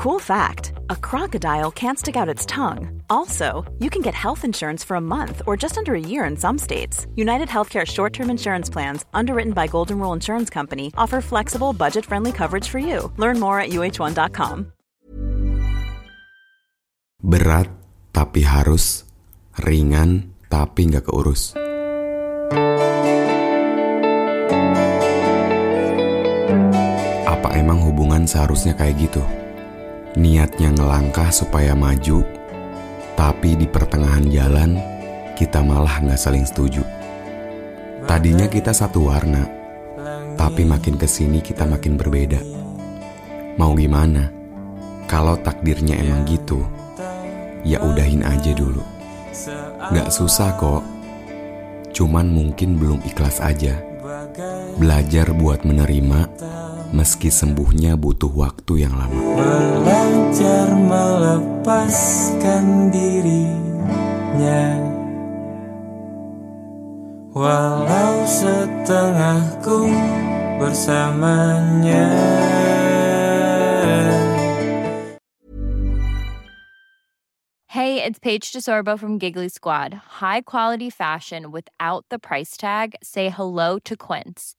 Cool fact a crocodile can't stick out its tongue. Also, you can get health insurance for a month or just under a year in some states. United Healthcare short term insurance plans, underwritten by Golden Rule Insurance Company, offer flexible, budget friendly coverage for you. Learn more at uh1.com. Berat tapi harus, ringan tapi nggak keurus. Apa emang hubungan seharusnya kayak gitu? Niatnya ngelangkah supaya maju, tapi di pertengahan jalan kita malah nggak saling setuju. Tadinya kita satu warna, tapi makin ke sini kita makin berbeda. Mau gimana? Kalau takdirnya emang gitu, ya udahin aja dulu. Gak susah kok, cuman mungkin belum ikhlas aja. Belajar buat menerima, meski sembuhnya butuh waktu yang lama. Belajar melepaskan dirinya Walau setengahku bersamanya Hey, it's Paige DeSorbo from Giggly Squad. High quality fashion without the price tag. Say hello to Quince.